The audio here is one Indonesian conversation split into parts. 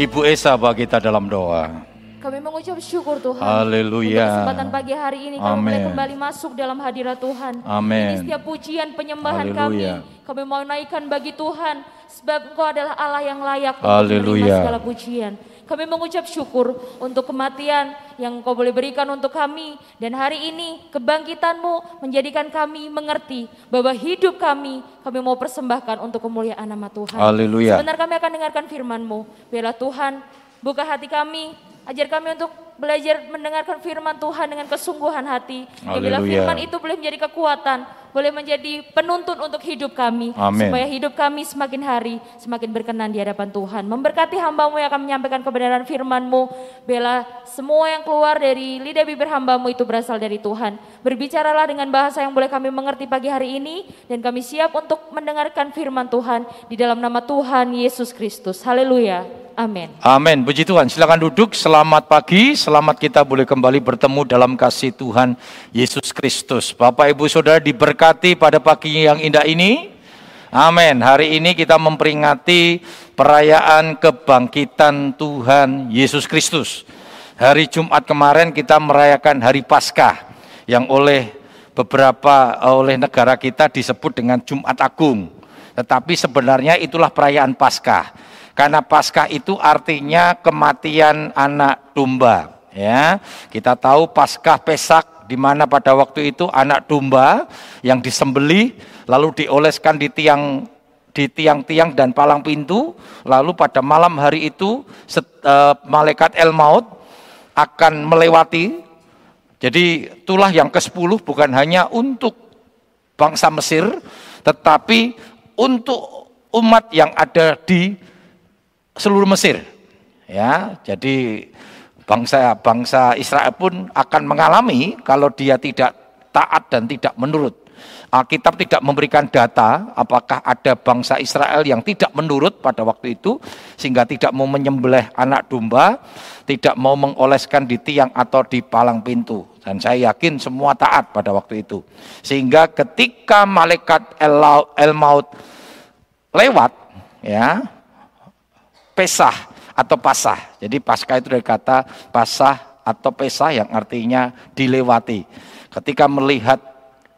Ibu Esa bagi kita dalam doa. Kami mengucap syukur Tuhan. Haleluya. Untuk kesempatan pagi hari ini kami boleh Amin. kembali masuk dalam hadirat Tuhan. Amin. Ini setiap pujian penyembahan Haleluya. kami. Kami mau naikkan bagi Tuhan. Sebab Engkau adalah Allah yang layak untuk Haleluya. segala pujian. Kami mengucap syukur untuk kematian yang Engkau boleh berikan untuk kami. Dan hari ini kebangkitanmu menjadikan kami mengerti bahwa hidup kami kami mau persembahkan untuk kemuliaan nama Tuhan. Haleluya. Sebentar kami akan dengarkan firman-Mu. Biarlah Tuhan buka hati kami, ajar kami untuk belajar mendengarkan firman Tuhan dengan kesungguhan hati. Dan bila Haleluya. firman itu boleh menjadi kekuatan, boleh menjadi penuntun untuk hidup kami. Amin. Supaya hidup kami semakin hari semakin berkenan di hadapan Tuhan. Memberkati hambamu yang akan menyampaikan kebenaran firman-Mu. Bela semua yang keluar dari lidah bibir hambamu itu berasal dari Tuhan. Berbicaralah dengan bahasa yang boleh kami mengerti pagi hari ini. Dan kami siap untuk mendengarkan firman Tuhan di dalam nama Tuhan Yesus Kristus. Haleluya. Amin. Amin. Puji Tuhan. Silakan duduk. Selamat pagi. Selamat kita boleh kembali bertemu dalam kasih Tuhan Yesus Kristus. Bapak Ibu Saudara diberkati pada pagi yang indah ini. Amin. Hari ini kita memperingati perayaan kebangkitan Tuhan Yesus Kristus. Hari Jumat kemarin kita merayakan Hari Paskah yang oleh beberapa oleh negara kita disebut dengan Jumat Agung. Tetapi sebenarnya itulah perayaan Paskah. Karena Paskah itu artinya kematian anak domba, ya. Kita tahu Paskah Pesak di mana pada waktu itu anak domba yang disembelih lalu dioleskan di tiang di tiang-tiang dan palang pintu, lalu pada malam hari itu set- eh, malaikat El Maut akan melewati. Jadi itulah yang ke-10 bukan hanya untuk bangsa Mesir, tetapi untuk umat yang ada di seluruh Mesir. Ya, jadi bangsa bangsa Israel pun akan mengalami kalau dia tidak taat dan tidak menurut. Alkitab tidak memberikan data apakah ada bangsa Israel yang tidak menurut pada waktu itu sehingga tidak mau menyembelih anak domba, tidak mau mengoleskan di tiang atau di palang pintu. Dan saya yakin semua taat pada waktu itu. Sehingga ketika malaikat El, El Maut lewat ya pesah atau pasah. Jadi pasca itu dari kata pasah atau pesah yang artinya dilewati. Ketika melihat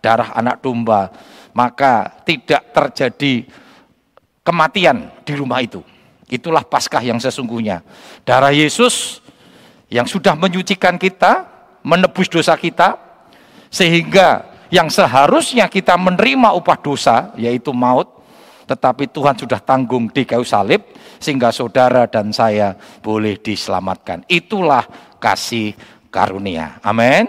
darah anak domba, maka tidak terjadi kematian di rumah itu. Itulah Paskah yang sesungguhnya. Darah Yesus yang sudah menyucikan kita, menebus dosa kita, sehingga yang seharusnya kita menerima upah dosa, yaitu maut, tetapi Tuhan sudah tanggung di kayu salib, sehingga saudara dan saya boleh diselamatkan. Itulah kasih karunia. Amin.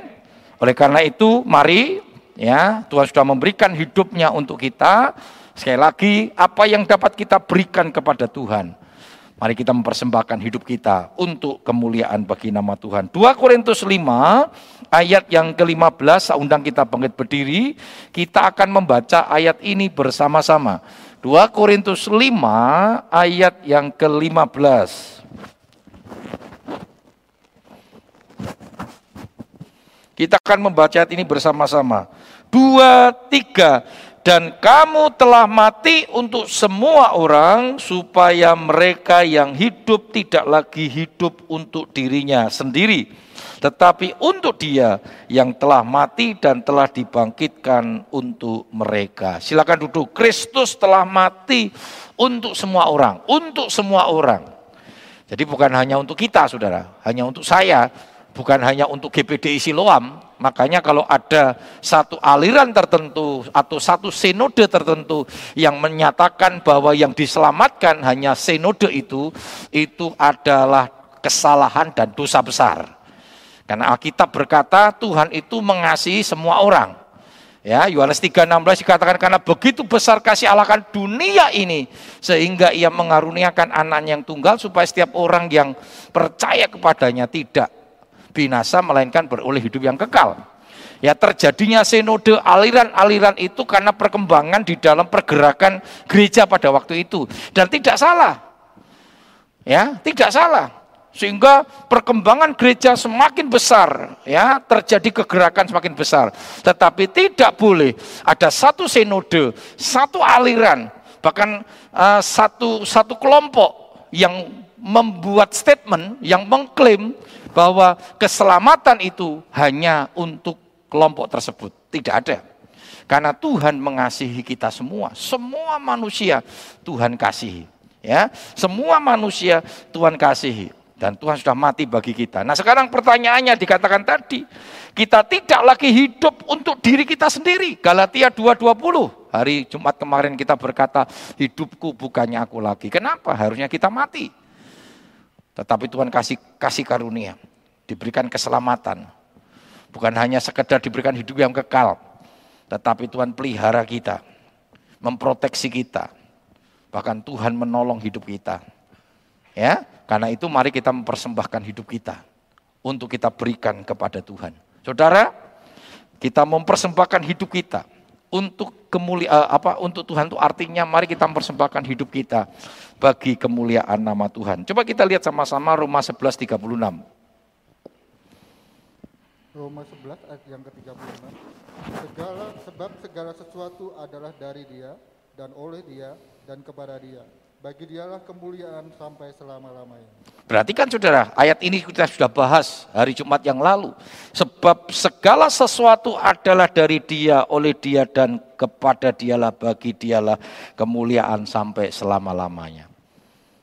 Oleh karena itu, mari ya Tuhan sudah memberikan hidupnya untuk kita. Sekali lagi, apa yang dapat kita berikan kepada Tuhan? Mari kita mempersembahkan hidup kita untuk kemuliaan bagi nama Tuhan. 2 Korintus 5 ayat yang ke-15, saya undang kita bangkit berdiri, kita akan membaca ayat ini bersama-sama. 2 Korintus 5 ayat yang ke-15. Kita akan membaca ayat ini bersama-sama. Dua, tiga. Dan kamu telah mati untuk semua orang supaya mereka yang hidup tidak lagi hidup untuk dirinya sendiri. Tetapi untuk dia yang telah mati dan telah dibangkitkan untuk mereka. Silakan duduk. Kristus telah mati untuk semua orang. Untuk semua orang. Jadi bukan hanya untuk kita saudara. Hanya untuk saya bukan hanya untuk GPDI Siloam, makanya kalau ada satu aliran tertentu atau satu sinode tertentu yang menyatakan bahwa yang diselamatkan hanya sinode itu, itu adalah kesalahan dan dosa besar. Karena Alkitab berkata Tuhan itu mengasihi semua orang. Ya, Yohanes 3:16 dikatakan karena begitu besar kasih Allah akan dunia ini sehingga ia mengaruniakan anaknya yang tunggal supaya setiap orang yang percaya kepadanya tidak binasa melainkan beroleh hidup yang kekal. Ya terjadinya sinode aliran-aliran itu karena perkembangan di dalam pergerakan gereja pada waktu itu dan tidak salah. Ya, tidak salah. Sehingga perkembangan gereja semakin besar, ya, terjadi kegerakan semakin besar. Tetapi tidak boleh ada satu sinode, satu aliran, bahkan uh, satu satu kelompok yang membuat statement yang mengklaim bahwa keselamatan itu hanya untuk kelompok tersebut. Tidak ada. Karena Tuhan mengasihi kita semua, semua manusia Tuhan kasihi. Ya, semua manusia Tuhan kasihi dan Tuhan sudah mati bagi kita. Nah, sekarang pertanyaannya dikatakan tadi, kita tidak lagi hidup untuk diri kita sendiri. Galatia 2:20. Hari Jumat kemarin kita berkata, hidupku bukannya aku lagi. Kenapa? Harusnya kita mati. Tetapi Tuhan kasih kasih karunia, diberikan keselamatan. Bukan hanya sekedar diberikan hidup yang kekal, tetapi Tuhan pelihara kita, memproteksi kita, Bahkan Tuhan menolong hidup kita. Ya, karena itu mari kita mempersembahkan hidup kita untuk kita berikan kepada Tuhan. Saudara, kita mempersembahkan hidup kita untuk kemuliaan eh, apa untuk Tuhan itu artinya mari kita mempersembahkan hidup kita bagi kemuliaan nama Tuhan. Coba kita lihat sama-sama Roma 11:36. Roma 11 ayat yang ke-36. Segala sebab segala sesuatu adalah dari Dia dan oleh Dia dan kepada Dia. Bagi Dialah kemuliaan sampai selama-lamanya. Berarti kan saudara, ayat ini kita sudah bahas hari Jumat yang lalu. Sebab segala sesuatu adalah dari Dia, oleh Dia dan kepada Dialah, bagi Dialah kemuliaan sampai selama-lamanya.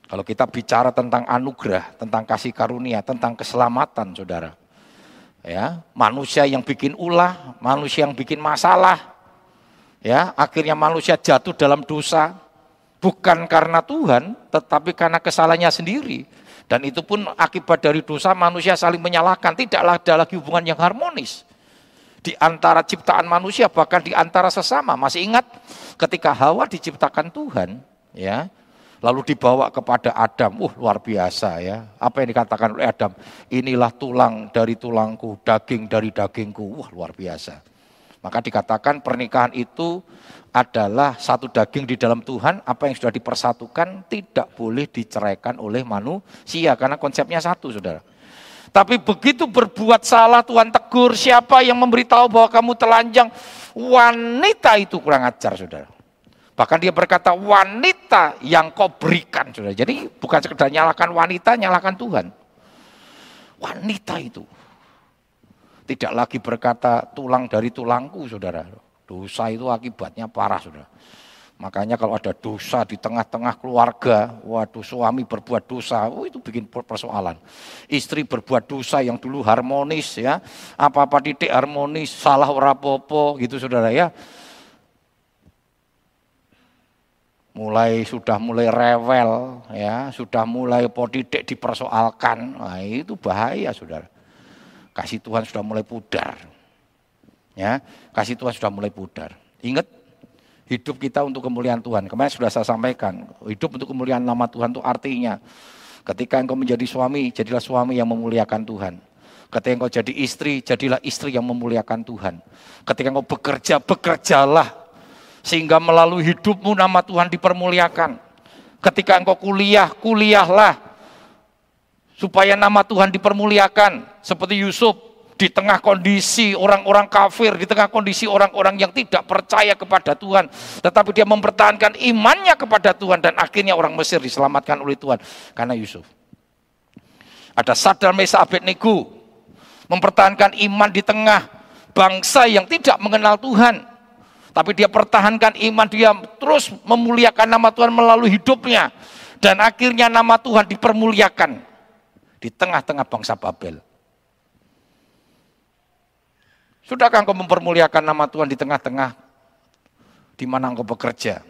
Kalau kita bicara tentang anugerah, tentang kasih karunia, tentang keselamatan, saudara. Ya, manusia yang bikin ulah, manusia yang bikin masalah, ya akhirnya manusia jatuh dalam dosa bukan karena Tuhan tetapi karena kesalahannya sendiri. Dan itu pun akibat dari dosa manusia saling menyalahkan. Tidaklah ada lagi hubungan yang harmonis di antara ciptaan manusia bahkan di antara sesama. Masih ingat ketika Hawa diciptakan Tuhan ya lalu dibawa kepada Adam. Uh luar biasa ya. Apa yang dikatakan oleh Adam? Inilah tulang dari tulangku daging dari dagingku. Wah luar biasa maka dikatakan pernikahan itu adalah satu daging di dalam Tuhan, apa yang sudah dipersatukan tidak boleh diceraikan oleh manusia karena konsepnya satu, Saudara. Tapi begitu berbuat salah Tuhan tegur siapa yang memberitahu bahwa kamu telanjang, wanita itu kurang ajar, Saudara. Bahkan dia berkata wanita yang kau berikan, Saudara. Jadi bukan sekedar nyalakan wanita, nyalakan Tuhan. Wanita itu tidak lagi berkata tulang dari tulangku, saudara. Dosa itu akibatnya parah, saudara. Makanya kalau ada dosa di tengah-tengah keluarga, waduh suami berbuat dosa, oh itu bikin persoalan. Istri berbuat dosa yang dulu harmonis ya, apa-apa titik harmonis, salah ora popo gitu saudara ya. Mulai sudah mulai rewel ya, sudah mulai podidik dipersoalkan, nah itu bahaya saudara kasih Tuhan sudah mulai pudar. Ya, kasih Tuhan sudah mulai pudar. Ingat, hidup kita untuk kemuliaan Tuhan. Kemarin sudah saya sampaikan, hidup untuk kemuliaan nama Tuhan itu artinya ketika engkau menjadi suami, jadilah suami yang memuliakan Tuhan. Ketika engkau jadi istri, jadilah istri yang memuliakan Tuhan. Ketika engkau bekerja, bekerjalah sehingga melalui hidupmu nama Tuhan dipermuliakan. Ketika engkau kuliah, kuliahlah supaya nama Tuhan dipermuliakan seperti Yusuf di tengah kondisi orang-orang kafir, di tengah kondisi orang-orang yang tidak percaya kepada Tuhan, tetapi dia mempertahankan imannya kepada Tuhan dan akhirnya orang Mesir diselamatkan oleh Tuhan karena Yusuf. Ada Sadar Mesa Abednego mempertahankan iman di tengah bangsa yang tidak mengenal Tuhan. Tapi dia pertahankan iman, dia terus memuliakan nama Tuhan melalui hidupnya. Dan akhirnya nama Tuhan dipermuliakan di tengah-tengah bangsa Babel. Sudahkah engkau mempermuliakan nama Tuhan di tengah-tengah di mana engkau bekerja?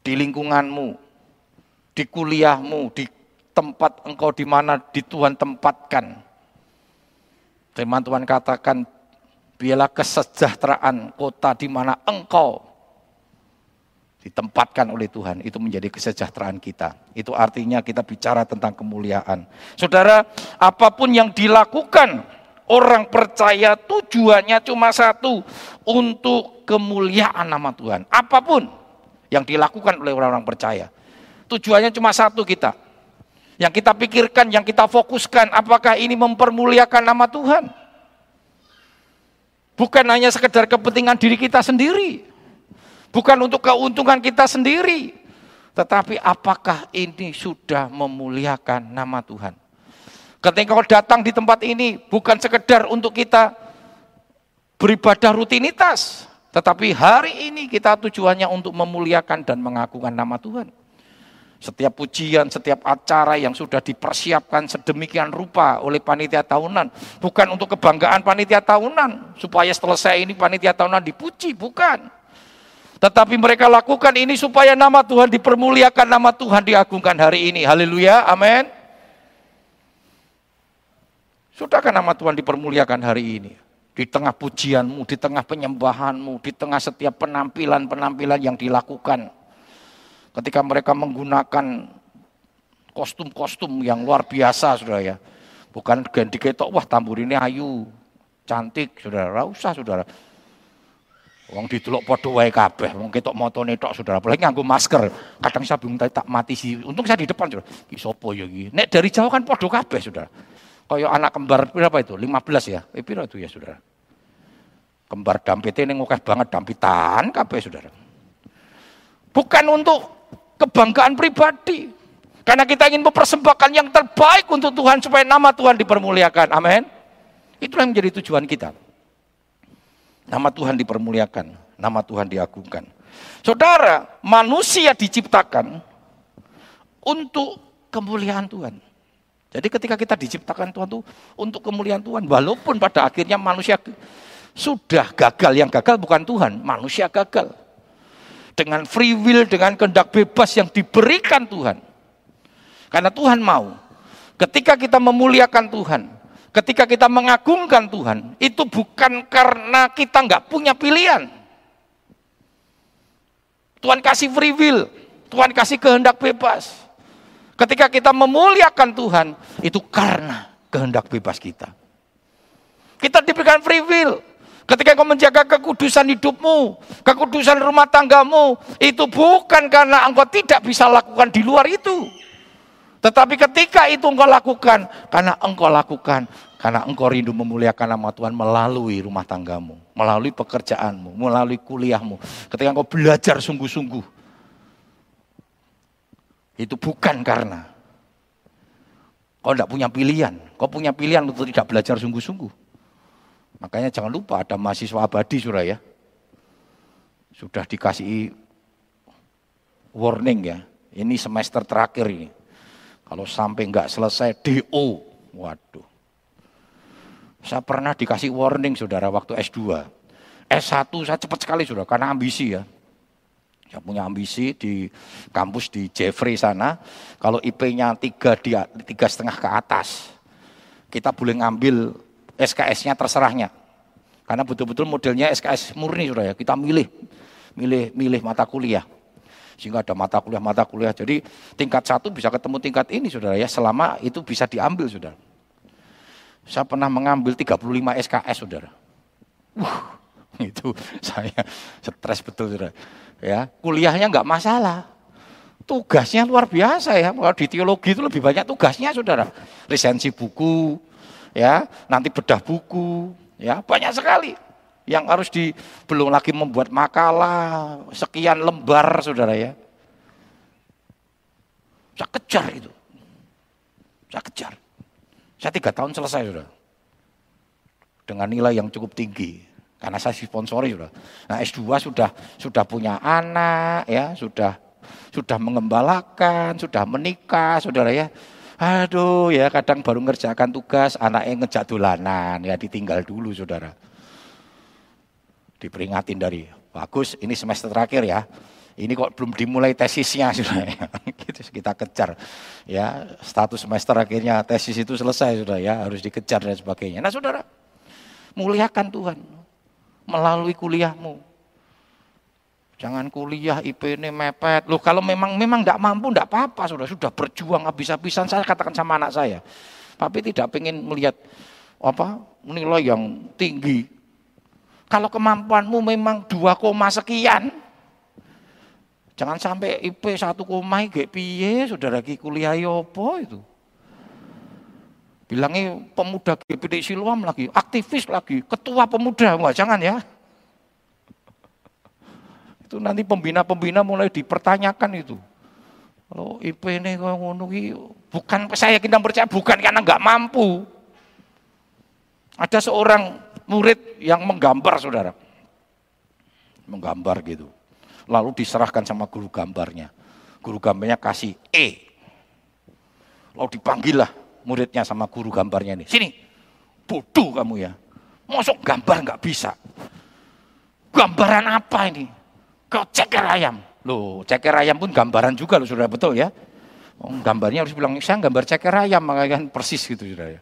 Di lingkunganmu, di kuliahmu, di tempat engkau di mana di Tuhan tempatkan. Firman Tuhan katakan, biarlah kesejahteraan kota di mana engkau ditempatkan oleh Tuhan, itu menjadi kesejahteraan kita. Itu artinya kita bicara tentang kemuliaan. Saudara, apa pun yang dilakukan orang percaya tujuannya cuma satu, untuk kemuliaan nama Tuhan. Apa pun yang dilakukan oleh orang-orang percaya. Tujuannya cuma satu kita. Yang kita pikirkan, yang kita fokuskan, apakah ini mempermuliakan nama Tuhan? Bukan hanya sekedar kepentingan diri kita sendiri, Bukan untuk keuntungan kita sendiri. Tetapi apakah ini sudah memuliakan nama Tuhan? Ketika kau datang di tempat ini bukan sekedar untuk kita beribadah rutinitas, tetapi hari ini kita tujuannya untuk memuliakan dan mengagungkan nama Tuhan. Setiap pujian, setiap acara yang sudah dipersiapkan sedemikian rupa oleh panitia tahunan. Bukan untuk kebanggaan panitia tahunan. Supaya selesai ini panitia tahunan dipuji, bukan. Tetapi mereka lakukan ini supaya nama Tuhan dipermuliakan, nama Tuhan diagungkan hari ini. Haleluya, amin. Sudahkah nama Tuhan dipermuliakan hari ini? Di tengah pujianmu, di tengah penyembahanmu, di tengah setiap penampilan-penampilan yang dilakukan. Ketika mereka menggunakan kostum-kostum yang luar biasa, saudara ya. Bukan ganti ketok, wah tambur ini ayu, cantik, saudara. Usah, saudara. Wong didelok padha wae kabeh, wong ketok motone tok Saudara. Apalagi nganggo masker. Kadang saya bingung tak mati sih. Untung saya di depan Saudara. Ki sapa ya iki? Nek dari jauh kan padha kabeh Saudara. Kaya anak kembar berapa itu? 15 ya? Eh pira itu ya saudara? Kembar dampite ini ngokeh banget dampitan kabeh saudara. Bukan untuk kebanggaan pribadi. Karena kita ingin mempersembahkan yang terbaik untuk Tuhan supaya nama Tuhan dipermuliakan. Amin. Itulah yang menjadi tujuan kita. Nama Tuhan dipermuliakan, nama Tuhan diagungkan. Saudara, manusia diciptakan untuk kemuliaan Tuhan. Jadi ketika kita diciptakan Tuhan itu untuk kemuliaan Tuhan, walaupun pada akhirnya manusia sudah gagal, yang gagal bukan Tuhan, manusia gagal. Dengan free will, dengan kehendak bebas yang diberikan Tuhan. Karena Tuhan mau, ketika kita memuliakan Tuhan, ketika kita mengagungkan Tuhan, itu bukan karena kita nggak punya pilihan. Tuhan kasih free will, Tuhan kasih kehendak bebas. Ketika kita memuliakan Tuhan, itu karena kehendak bebas kita. Kita diberikan free will. Ketika engkau menjaga kekudusan hidupmu, kekudusan rumah tanggamu, itu bukan karena engkau tidak bisa lakukan di luar itu. Tetapi ketika itu engkau lakukan, karena engkau lakukan, karena engkau rindu memuliakan nama Tuhan melalui rumah tanggamu, melalui pekerjaanmu, melalui kuliahmu. Ketika engkau belajar sungguh-sungguh, itu bukan karena kau tidak punya pilihan. Kau punya pilihan untuk tidak belajar sungguh-sungguh. Makanya jangan lupa ada mahasiswa abadi Suraya. Sudah dikasih warning ya. Ini semester terakhir ini. Kalau sampai nggak selesai DO, waduh. Saya pernah dikasih warning saudara waktu S2. S1 saya cepat sekali sudah karena ambisi ya yang punya ambisi di kampus di Jeffrey sana, kalau IP-nya tiga di tiga setengah ke atas, kita boleh ngambil SKS-nya terserahnya. Karena betul-betul modelnya SKS murni sudah ya, kita milih, milih, milih mata kuliah. Sehingga ada mata kuliah, mata kuliah. Jadi tingkat satu bisa ketemu tingkat ini saudara ya, selama itu bisa diambil saudara. Saya pernah mengambil 35 SKS saudara. Uh, itu saya stres betul saudara. Ya kuliahnya nggak masalah. Tugasnya luar biasa ya. Kalau di teologi itu lebih banyak tugasnya saudara. Lisensi buku ya. Nanti bedah buku ya. Banyak sekali yang harus di belum lagi membuat makalah. Sekian lembar saudara ya. Saya kejar itu. Saya kejar. Saya tiga tahun selesai saudara. Dengan nilai yang cukup tinggi. Karena saya sponsori sudah. Nah S2 sudah sudah punya anak ya, sudah sudah mengembalakan, sudah menikah, saudara ya. Aduh ya kadang baru ngerjakan tugas, anaknya ngejak dolanan. Ya ditinggal dulu saudara. Diperingatin dari, bagus ini semester terakhir ya. Ini kok belum dimulai tesisnya sudah ya. Gitu, kita kejar ya status semester akhirnya tesis itu selesai sudah ya harus dikejar dan sebagainya. Nah saudara muliakan Tuhan melalui kuliahmu. Jangan kuliah IP ini mepet. Loh kalau memang memang tidak mampu tidak apa-apa sudah sudah berjuang habis-habisan saya katakan sama anak saya. Tapi tidak ingin melihat apa nilai yang tinggi. Kalau kemampuanmu memang dua koma sekian, jangan sampai IP satu koma gak piye saudara ki kuliah yopo itu. Bilangnya pemuda GPD Siloam lagi, aktivis lagi, ketua pemuda, enggak jangan ya. Itu nanti pembina-pembina mulai dipertanyakan itu. Kalau IP ini kau ngono bukan saya kita percaya bukan karena nggak mampu. Ada seorang murid yang menggambar saudara. Menggambar gitu. Lalu diserahkan sama guru gambarnya. Guru gambarnya kasih E. Lalu dipanggil lah muridnya sama guru gambarnya ini. Sini, bodoh kamu ya. Masuk gambar nggak bisa. Gambaran apa ini? Kau ceker ayam. Loh, ceker ayam pun gambaran juga loh sudah betul ya. Oh, gambarnya harus bilang, saya gambar ceker ayam, makanya kan persis gitu sudah ya.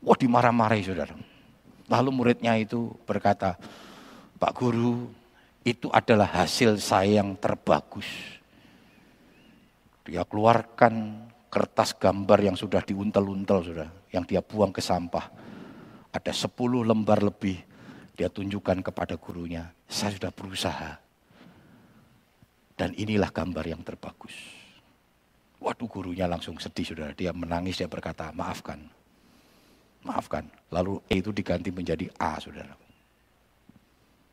Wah dimarah-marahi saudara. Lalu muridnya itu berkata, Pak Guru, itu adalah hasil saya yang terbagus. Dia keluarkan kertas gambar yang sudah diuntel-untel sudah, yang dia buang ke sampah. Ada 10 lembar lebih, dia tunjukkan kepada gurunya, saya sudah berusaha dan inilah gambar yang terbagus. Waduh gurunya langsung sedih saudara. Dia menangis, dia berkata maafkan. Maafkan. Lalu E itu diganti menjadi A saudara.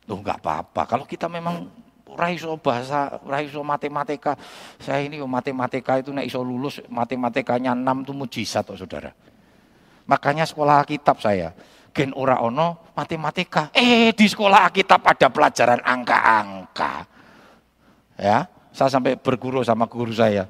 Loh nggak apa-apa. Kalau kita memang raiso bahasa, raiso matematika. Saya ini matematika itu nek iso lulus matematikanya 6 itu mujizat toh saudara. Makanya sekolah kitab saya gen ora ono matematika. Eh di sekolah kitab ada pelajaran angka-angka. Ya, saya sampai berguru sama guru saya.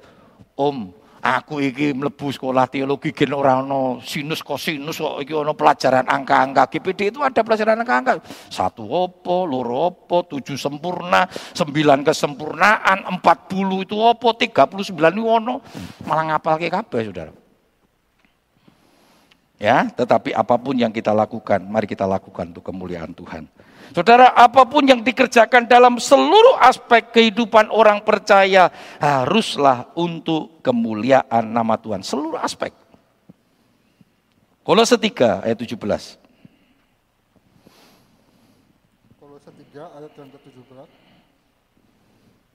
Om, aku iki mlebu sekolah teologi gen ora ono sinus kosinus kok iki ono pelajaran angka-angka. GPD itu ada pelajaran angka-angka. Satu opo, loro opo, tujuh sempurna, sembilan kesempurnaan, empat puluh itu opo, tiga puluh sembilan itu ono. Malah ngapal ke kabeh, Saudara. Ya, tetapi apa pun yang kita lakukan, mari kita lakukan untuk kemuliaan Tuhan. Saudara, apa pun yang dikerjakan dalam seluruh aspek kehidupan orang percaya haruslah untuk kemuliaan nama Tuhan. Seluruh aspek. Kolose 3 ayat 17. Kolose 3 ayat yang ke-17.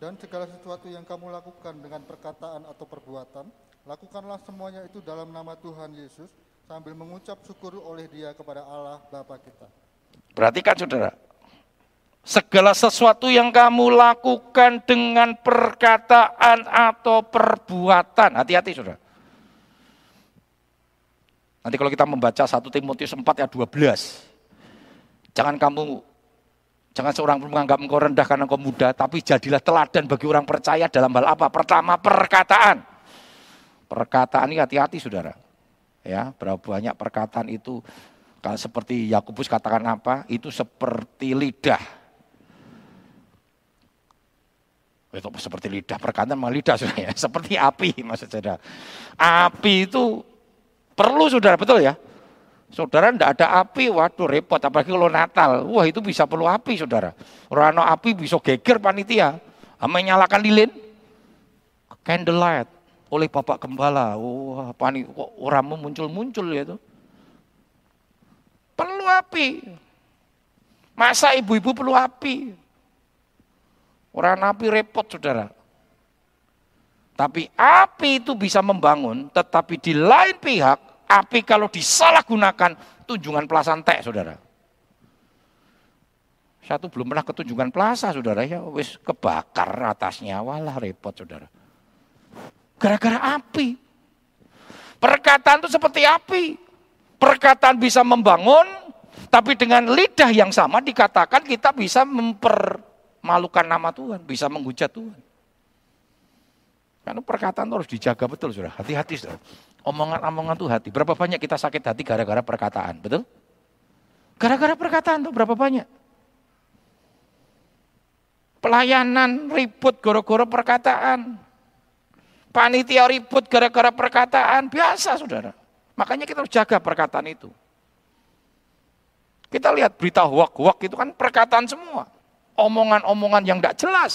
Dan segala sesuatu yang kamu lakukan dengan perkataan atau perbuatan, lakukanlah semuanya itu dalam nama Tuhan Yesus sambil mengucap syukur oleh dia kepada Allah Bapa kita. Perhatikan saudara, Segala sesuatu yang kamu lakukan dengan perkataan atau perbuatan. Hati-hati saudara. Nanti kalau kita membaca 1 Timotius 4 ayat 12. Jangan kamu, jangan seorang pun menganggap engkau rendah karena engkau muda, tapi jadilah teladan bagi orang percaya dalam hal apa? Pertama perkataan. Perkataan ini hati-hati saudara. Ya, berapa banyak perkataan itu kalau seperti Yakobus katakan apa? Itu seperti lidah itu seperti lidah perkataan memang lidah sudah ya. Seperti api maksud saudara. Api itu perlu saudara betul ya. Saudara tidak ada api, waduh repot. Apalagi kalau Natal, wah itu bisa perlu api saudara. Rano api bisa geger panitia. Menyalakan lilin, candlelight oleh Bapak Gembala. Wah, panik kok orang muncul-muncul ya itu. Perlu api. Masa ibu-ibu perlu api? Orang api repot saudara. Tapi api itu bisa membangun, tetapi di lain pihak, api kalau disalahgunakan, tunjungan pelasan teh saudara. Satu belum pernah ketunjungan plaza saudara, ya wis kebakar atasnya, walah repot saudara. Gara-gara api. Perkataan itu seperti api. Perkataan bisa membangun, tapi dengan lidah yang sama dikatakan kita bisa memper malukan nama Tuhan, bisa menghujat Tuhan. Karena perkataan itu harus dijaga betul, sudah. Hati-hati, sudah. Omongan-omongan itu hati. Berapa banyak kita sakit hati gara-gara perkataan, betul? Gara-gara perkataan tuh berapa banyak? Pelayanan ribut gara-gara perkataan. Panitia ribut gara-gara perkataan. Biasa, saudara. Makanya kita harus jaga perkataan itu. Kita lihat berita huak-huak itu kan perkataan semua omongan-omongan yang tidak jelas.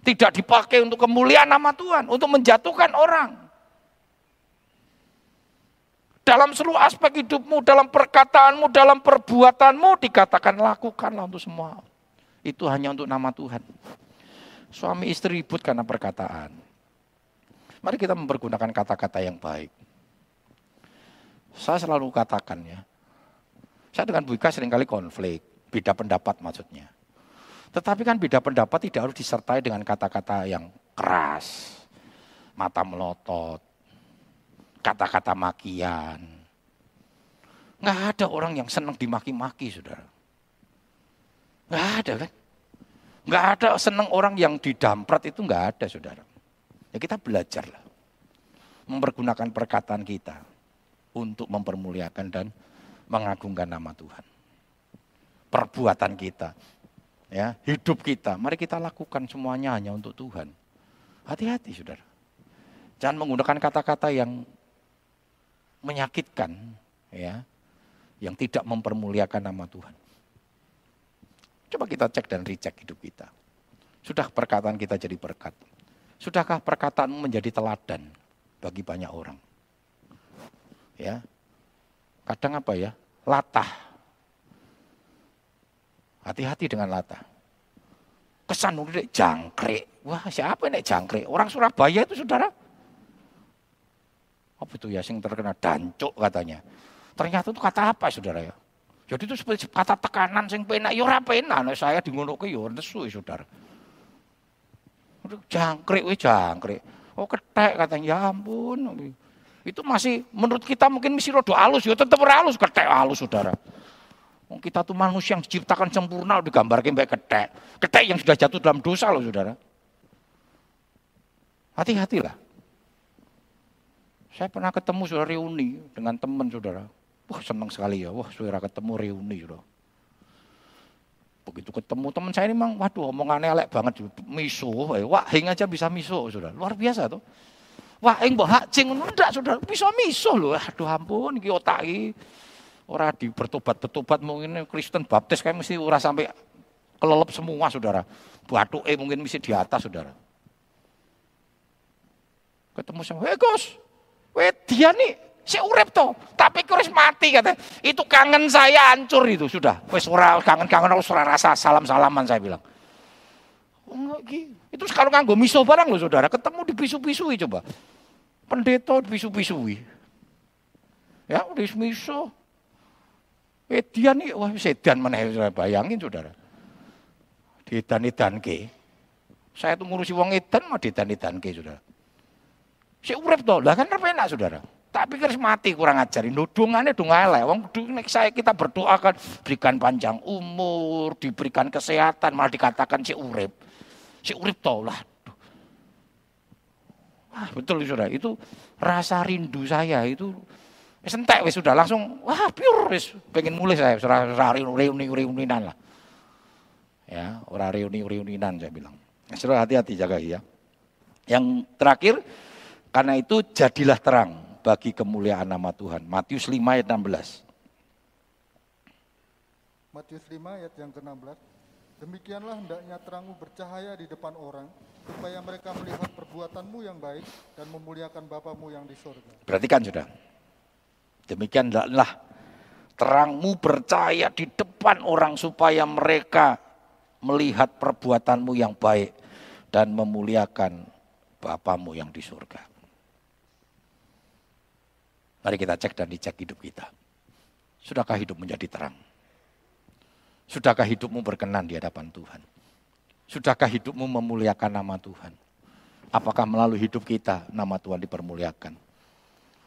Tidak dipakai untuk kemuliaan nama Tuhan, untuk menjatuhkan orang. Dalam seluruh aspek hidupmu, dalam perkataanmu, dalam perbuatanmu, dikatakan lakukanlah untuk semua. Itu hanya untuk nama Tuhan. Suami istri ribut karena perkataan. Mari kita mempergunakan kata-kata yang baik. Saya selalu katakan ya, saya dengan Bu Ika sering kali konflik, beda pendapat maksudnya. Tetapi kan beda pendapat tidak harus disertai dengan kata-kata yang keras. mata melotot, kata-kata makian. Nggak ada orang yang senang dimaki-maki, saudara. Nggak ada kan? Nggak ada senang orang yang didamprat itu nggak ada, saudara. Ya kita belajarlah. Mempergunakan perkataan kita untuk mempermuliakan dan mengagungkan nama Tuhan. Perbuatan kita, ya hidup kita, mari kita lakukan semuanya hanya untuk Tuhan. Hati-hati saudara. Jangan menggunakan kata-kata yang menyakitkan, ya, yang tidak mempermuliakan nama Tuhan. Coba kita cek dan recheck hidup kita. Sudah perkataan kita jadi berkat? Sudahkah perkataanmu menjadi teladan bagi banyak orang? Ya. Kadang apa ya? Latah. Hati-hati dengan latah. Kesan udah jangkrik. Wah, siapa ini jangkrik? Orang Surabaya itu saudara. Apa itu ya sing terkena dancuk katanya. Ternyata itu kata apa saudara ya? Jadi itu seperti kata tekanan sing penak ya ora penak nah, saya di ngono ya nesu saudara. Jangkrik wih jangkrik. Oh ketek katanya ya ampun. Itu masih menurut kita mungkin misi rodo halus ya tetap halus ketek halus saudara. Kita tuh manusia yang diciptakan sempurna digambarkan baik ketek. Ketek yang sudah jatuh dalam dosa loh saudara. Hati-hatilah. Saya pernah ketemu saudara reuni dengan teman saudara. Wah senang sekali ya, wah saudara ketemu reuni saudara. Begitu ketemu teman saya ini memang, waduh omongannya elek banget, miso, eh, wah hing aja bisa miso saudara. Luar biasa tuh. Wah, ing mbok hak cing ndak saudara, bisa miso loh. Aduh ampun iki otak iki ora di bertobat-bertobat mungkin Kristen baptis kayak mesti ora sampai kelelep semua saudara. eh mungkin mesti di atas saudara. Ketemu sama, "Hei Gus, we dia nih si urep toh, tapi kuris mati kata. Itu kangen saya hancur itu sudah. Wes ora kangen-kangen harus ora rasa salam-salaman saya bilang. Oh, itu sekarang nganggo miso barang loh saudara, ketemu di pisu-pisui coba. Pendeta di pisu-pisui. Ya, di miso. Edian nih, wah sedan mana bayangin saudara. Didan-idan ke. Saya tuh ngurusi wong edan mah didan-idan ke saudara. Si urep toh, lah kan enak saudara. Tapi harus mati kurang ajarin. Nudungannya dong elek. Wong saya kita berdoakan berikan panjang umur, diberikan kesehatan, malah dikatakan si urip. Si urip tau lah. Wah, betul sudah. Itu rasa rindu saya itu wis entek wis sudah langsung wah pure wis pengen mulai saya ora reuni-reuninan lah. Ya, ora reuni-reuninan saya bilang. Sudah hati-hati jaga ya. Yang terakhir karena itu jadilah terang bagi kemuliaan nama Tuhan. Matius 5 ayat 16. Matius 5 ayat yang ke-16. Demikianlah hendaknya terangmu bercahaya di depan orang, supaya mereka melihat perbuatanmu yang baik dan memuliakan Bapamu yang di surga. Perhatikan sudah. Demikianlah terangmu bercahaya di depan orang supaya mereka melihat perbuatanmu yang baik dan memuliakan Bapamu yang di surga. Mari kita cek dan dicek hidup kita. Sudahkah hidup menjadi terang? Sudahkah hidupmu berkenan di hadapan Tuhan? Sudahkah hidupmu memuliakan nama Tuhan? Apakah melalui hidup kita nama Tuhan dipermuliakan?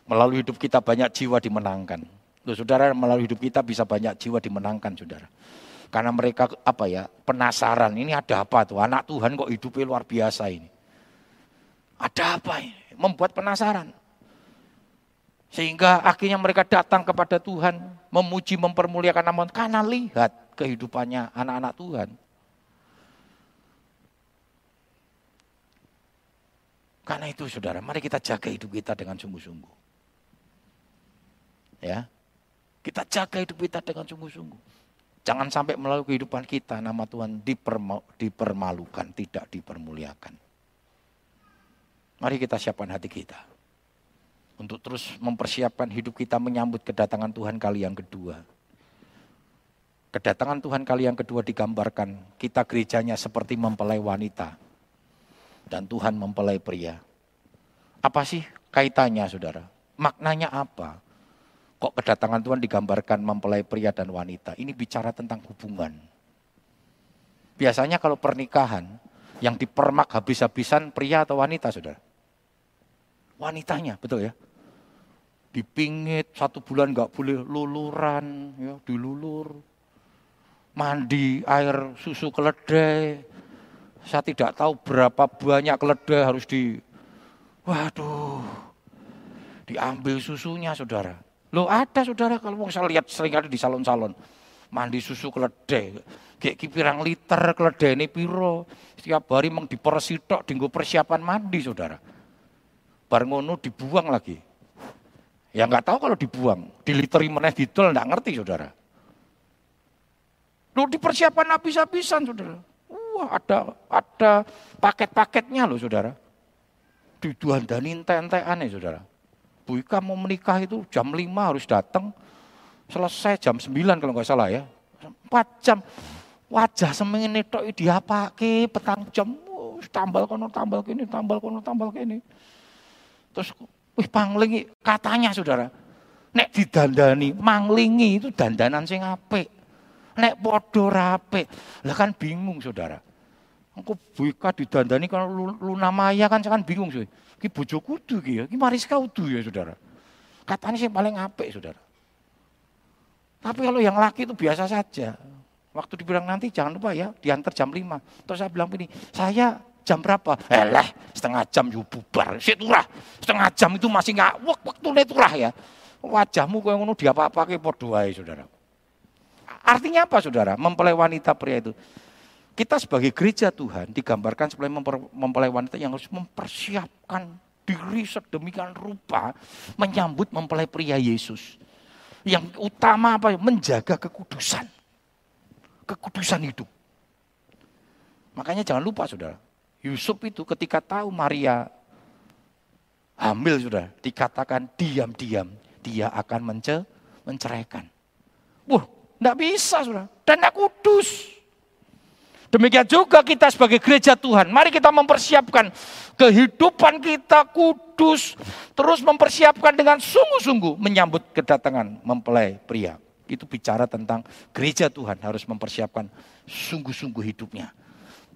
Melalui hidup kita banyak jiwa dimenangkan. Loh, saudara, melalui hidup kita bisa banyak jiwa dimenangkan, saudara. Karena mereka apa ya penasaran, ini ada apa tuh? Anak Tuhan kok hidupnya luar biasa ini. Ada apa ini? Membuat penasaran. Sehingga akhirnya mereka datang kepada Tuhan, memuji, mempermuliakan nama Tuhan, karena lihat kehidupannya anak-anak Tuhan. Karena itu saudara, mari kita jaga hidup kita dengan sungguh-sungguh. Ya, kita jaga hidup kita dengan sungguh-sungguh. Jangan sampai melalui kehidupan kita nama Tuhan dipermalukan, tidak dipermuliakan. Mari kita siapkan hati kita untuk terus mempersiapkan hidup kita menyambut kedatangan Tuhan kali yang kedua. Kedatangan Tuhan kali yang kedua digambarkan kita gerejanya seperti mempelai wanita dan Tuhan mempelai pria. Apa sih kaitannya saudara? Maknanya apa? Kok kedatangan Tuhan digambarkan mempelai pria dan wanita? Ini bicara tentang hubungan. Biasanya kalau pernikahan yang dipermak habis-habisan pria atau wanita saudara? wanitanya, betul ya? Dipingit satu bulan nggak boleh luluran, ya, dilulur. Mandi air susu keledai. Saya tidak tahu berapa banyak keledai harus di, waduh, diambil susunya saudara. Loh ada saudara kalau mau saya lihat sering ada di salon-salon. Mandi susu keledai. Kayak kipirang liter keledai ini piro. Setiap hari memang dipersitok, tinggal persiapan mandi saudara. Bar ngono dibuang lagi. Ya nggak tahu kalau dibuang, diliteri meneh didol nggak ngerti saudara. Lu dipersiapan habis-habisan saudara. Wah ada ada paket-paketnya loh saudara. Diduandanin ente-entean ya saudara. Bu Ika mau menikah itu jam 5 harus datang, selesai jam 9 kalau nggak salah ya. 4 jam. Wajah semingin itu diapake petang jam, tambal kono tambal kini, tambal kono tambal kini. Terus, wih panglingi, katanya saudara, nek didandani, manglingi itu dandanan sing apik. Nek podo rape, lah kan bingung saudara. Engko buka didandani kalau Luna Maya kan kan bingung sih. Ki bojo kudu ki ya, ki Mariska kudu ya saudara. Katanya sih paling apik saudara. Tapi kalau yang laki itu biasa saja. Waktu dibilang nanti jangan lupa ya, diantar jam 5. Terus saya bilang ini, saya Jam berapa? Eh lah, setengah jam yuk bubar. Siturah, setengah jam itu masih nggak waktu turah ya. Wajahmu kau ngono dia apa-apa ke podoai saudara. Artinya apa saudara? Mempelai wanita pria itu. Kita sebagai gereja Tuhan digambarkan sebagai mempelai wanita yang harus mempersiapkan diri sedemikian rupa menyambut mempelai pria Yesus. Yang utama apa? Menjaga kekudusan. Kekudusan hidup. Makanya jangan lupa saudara, Yusuf itu ketika tahu Maria hamil sudah dikatakan diam-diam dia akan mence menceraikan. Wah, enggak bisa sudah. Dan kudus. Demikian juga kita sebagai gereja Tuhan. Mari kita mempersiapkan kehidupan kita kudus. Terus mempersiapkan dengan sungguh-sungguh menyambut kedatangan mempelai pria. Itu bicara tentang gereja Tuhan harus mempersiapkan sungguh-sungguh hidupnya.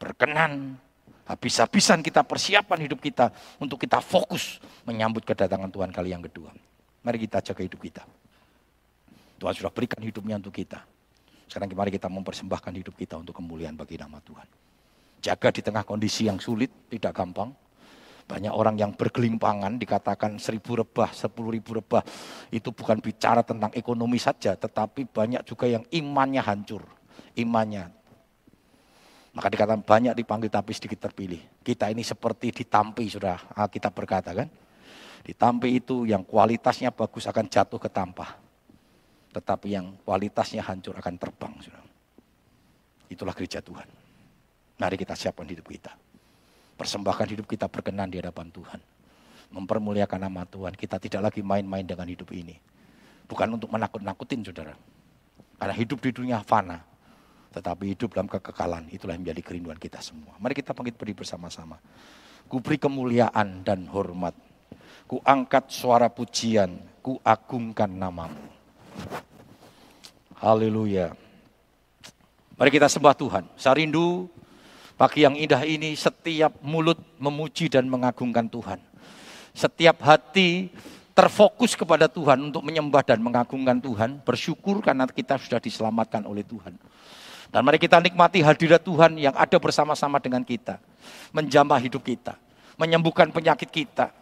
Berkenan Habis-habisan kita persiapan hidup kita untuk kita fokus menyambut kedatangan Tuhan kali yang kedua. Mari kita jaga hidup kita. Tuhan sudah berikan hidupnya untuk kita. Sekarang mari kita mempersembahkan hidup kita untuk kemuliaan bagi nama Tuhan. Jaga di tengah kondisi yang sulit, tidak gampang. Banyak orang yang bergelimpangan dikatakan seribu rebah, sepuluh ribu rebah. Itu bukan bicara tentang ekonomi saja, tetapi banyak juga yang imannya hancur. Imannya maka dikatakan banyak dipanggil tapi sedikit terpilih. Kita ini seperti ditampi sudah kita berkata kan. Ditampi itu yang kualitasnya bagus akan jatuh ke tampah. Tetapi yang kualitasnya hancur akan terbang. Sudah. Itulah gereja Tuhan. Mari kita siapkan hidup kita. Persembahkan hidup kita berkenan di hadapan Tuhan. Mempermuliakan nama Tuhan. Kita tidak lagi main-main dengan hidup ini. Bukan untuk menakut-nakutin saudara. Karena hidup di dunia fana tetapi hidup dalam kekekalan. Itulah yang menjadi kerinduan kita semua. Mari kita bangkit beri bersama-sama. Ku beri kemuliaan dan hormat. Ku angkat suara pujian. Ku agungkan namamu. Haleluya. Mari kita sembah Tuhan. Saya rindu pagi yang indah ini setiap mulut memuji dan mengagungkan Tuhan. Setiap hati terfokus kepada Tuhan untuk menyembah dan mengagungkan Tuhan. Bersyukur karena kita sudah diselamatkan oleh Tuhan. Dan mari kita nikmati hadirat Tuhan yang ada bersama-sama dengan kita. Menjamah hidup kita. Menyembuhkan penyakit kita.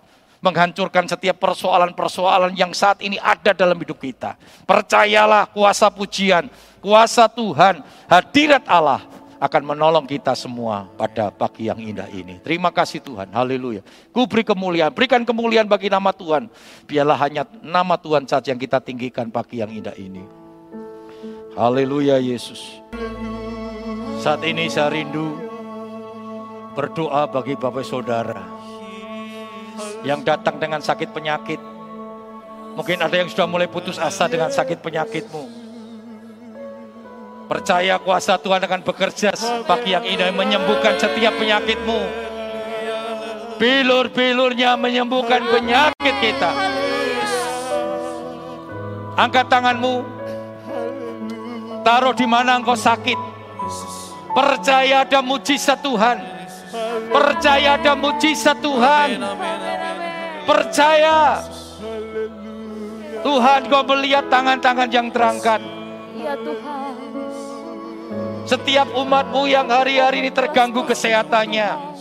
Menghancurkan setiap persoalan-persoalan yang saat ini ada dalam hidup kita. Percayalah kuasa pujian, kuasa Tuhan, hadirat Allah akan menolong kita semua pada pagi yang indah ini. Terima kasih Tuhan, haleluya. Ku beri kemuliaan, berikan kemuliaan bagi nama Tuhan. Biarlah hanya nama Tuhan saja yang kita tinggikan pagi yang indah ini. Haleluya Yesus. Saat ini saya rindu berdoa bagi Bapak Saudara yang datang dengan sakit penyakit. Mungkin ada yang sudah mulai putus asa dengan sakit penyakitmu. Percaya kuasa Tuhan akan bekerja bagi yang indah menyembuhkan setiap penyakitmu. Bilur-bilurnya menyembuhkan penyakit kita. Angkat tanganmu, Taruh di mana engkau sakit. Percaya ada mujizat Tuhan. Percaya ada mujizat Tuhan. Percaya. Tuhan kau melihat tangan-tangan yang terangkat. Ya Tuhan. Setiap umatmu yang hari-hari ini terganggu kesehatannya.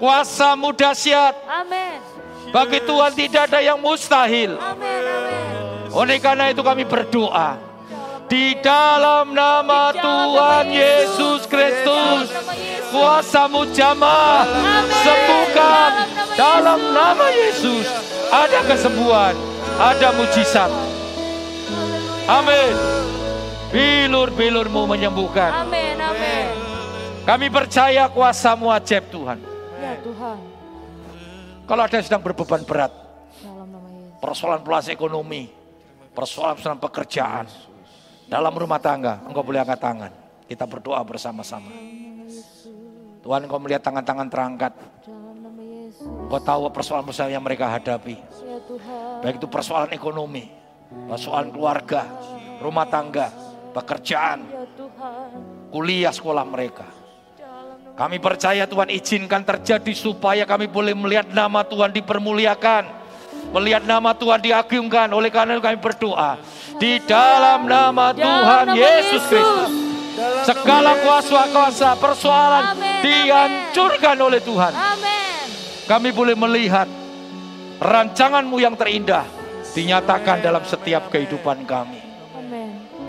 Kuasamu dahsyat. Amin. Bagi Tuhan tidak ada yang mustahil. Amin. Amin. Oleh karena itu kami berdoa. Di dalam nama Tuhan Yesus Kristus. Kuasamu jamah. Sembuhkan. Dalam nama Yesus. Ada kesembuhan. Ada mujizat. Amin. Bilur-bilurmu menyembuhkan. Amin. Amin. Kami percaya kuasamu ajaib Tuhan. Ya Tuhan. Kalau ada yang sedang berbeban berat. Persoalan pelas ekonomi, persoalan persoalan pekerjaan, dalam rumah tangga, engkau boleh angkat tangan. Kita berdoa bersama-sama. Tuhan engkau melihat tangan-tangan terangkat. Engkau tahu persoalan-persoalan yang mereka hadapi. Baik itu persoalan ekonomi, persoalan keluarga, rumah tangga, pekerjaan, kuliah sekolah mereka. Kami percaya Tuhan izinkan terjadi supaya kami boleh melihat nama Tuhan dipermuliakan. Melihat nama Tuhan diagungkan. Oleh karena itu kami berdoa. Di dalam nama Tuhan Yesus. Kristus. Segala kuasa-kuasa persoalan dihancurkan oleh Tuhan. Kami boleh melihat rancanganmu yang terindah dinyatakan dalam setiap kehidupan kami.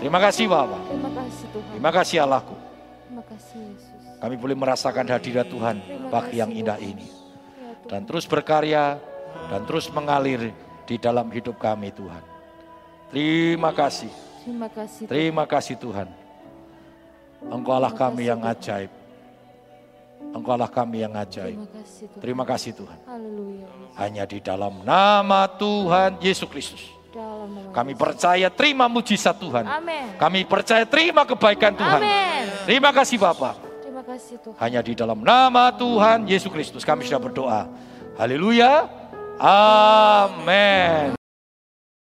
Terima kasih Bapak. Terima kasih Tuhan. Terima kasih Allahku. Terima kasih Yesus. Kami boleh merasakan hadirat Tuhan pagi yang indah ini. Dan terus berkarya dan terus mengalir di dalam hidup kami Tuhan. Terima kasih, Terima kasih. Tuhan. terima kasih Tuhan. Engkau Allah kami yang ajaib. Engkau Allah kami yang ajaib. Terima kasih Tuhan. Terima kasih Tuhan. Haleluya. Hanya di dalam nama Tuhan Yesus Kristus. Kami percaya terima mujizat Tuhan. Amin. Kami percaya terima kebaikan Tuhan. Amin. Terima kasih Bapak. Terima kasih Tuhan. Hanya di dalam nama Tuhan Yesus Kristus kami sudah berdoa. Haleluya. Amin.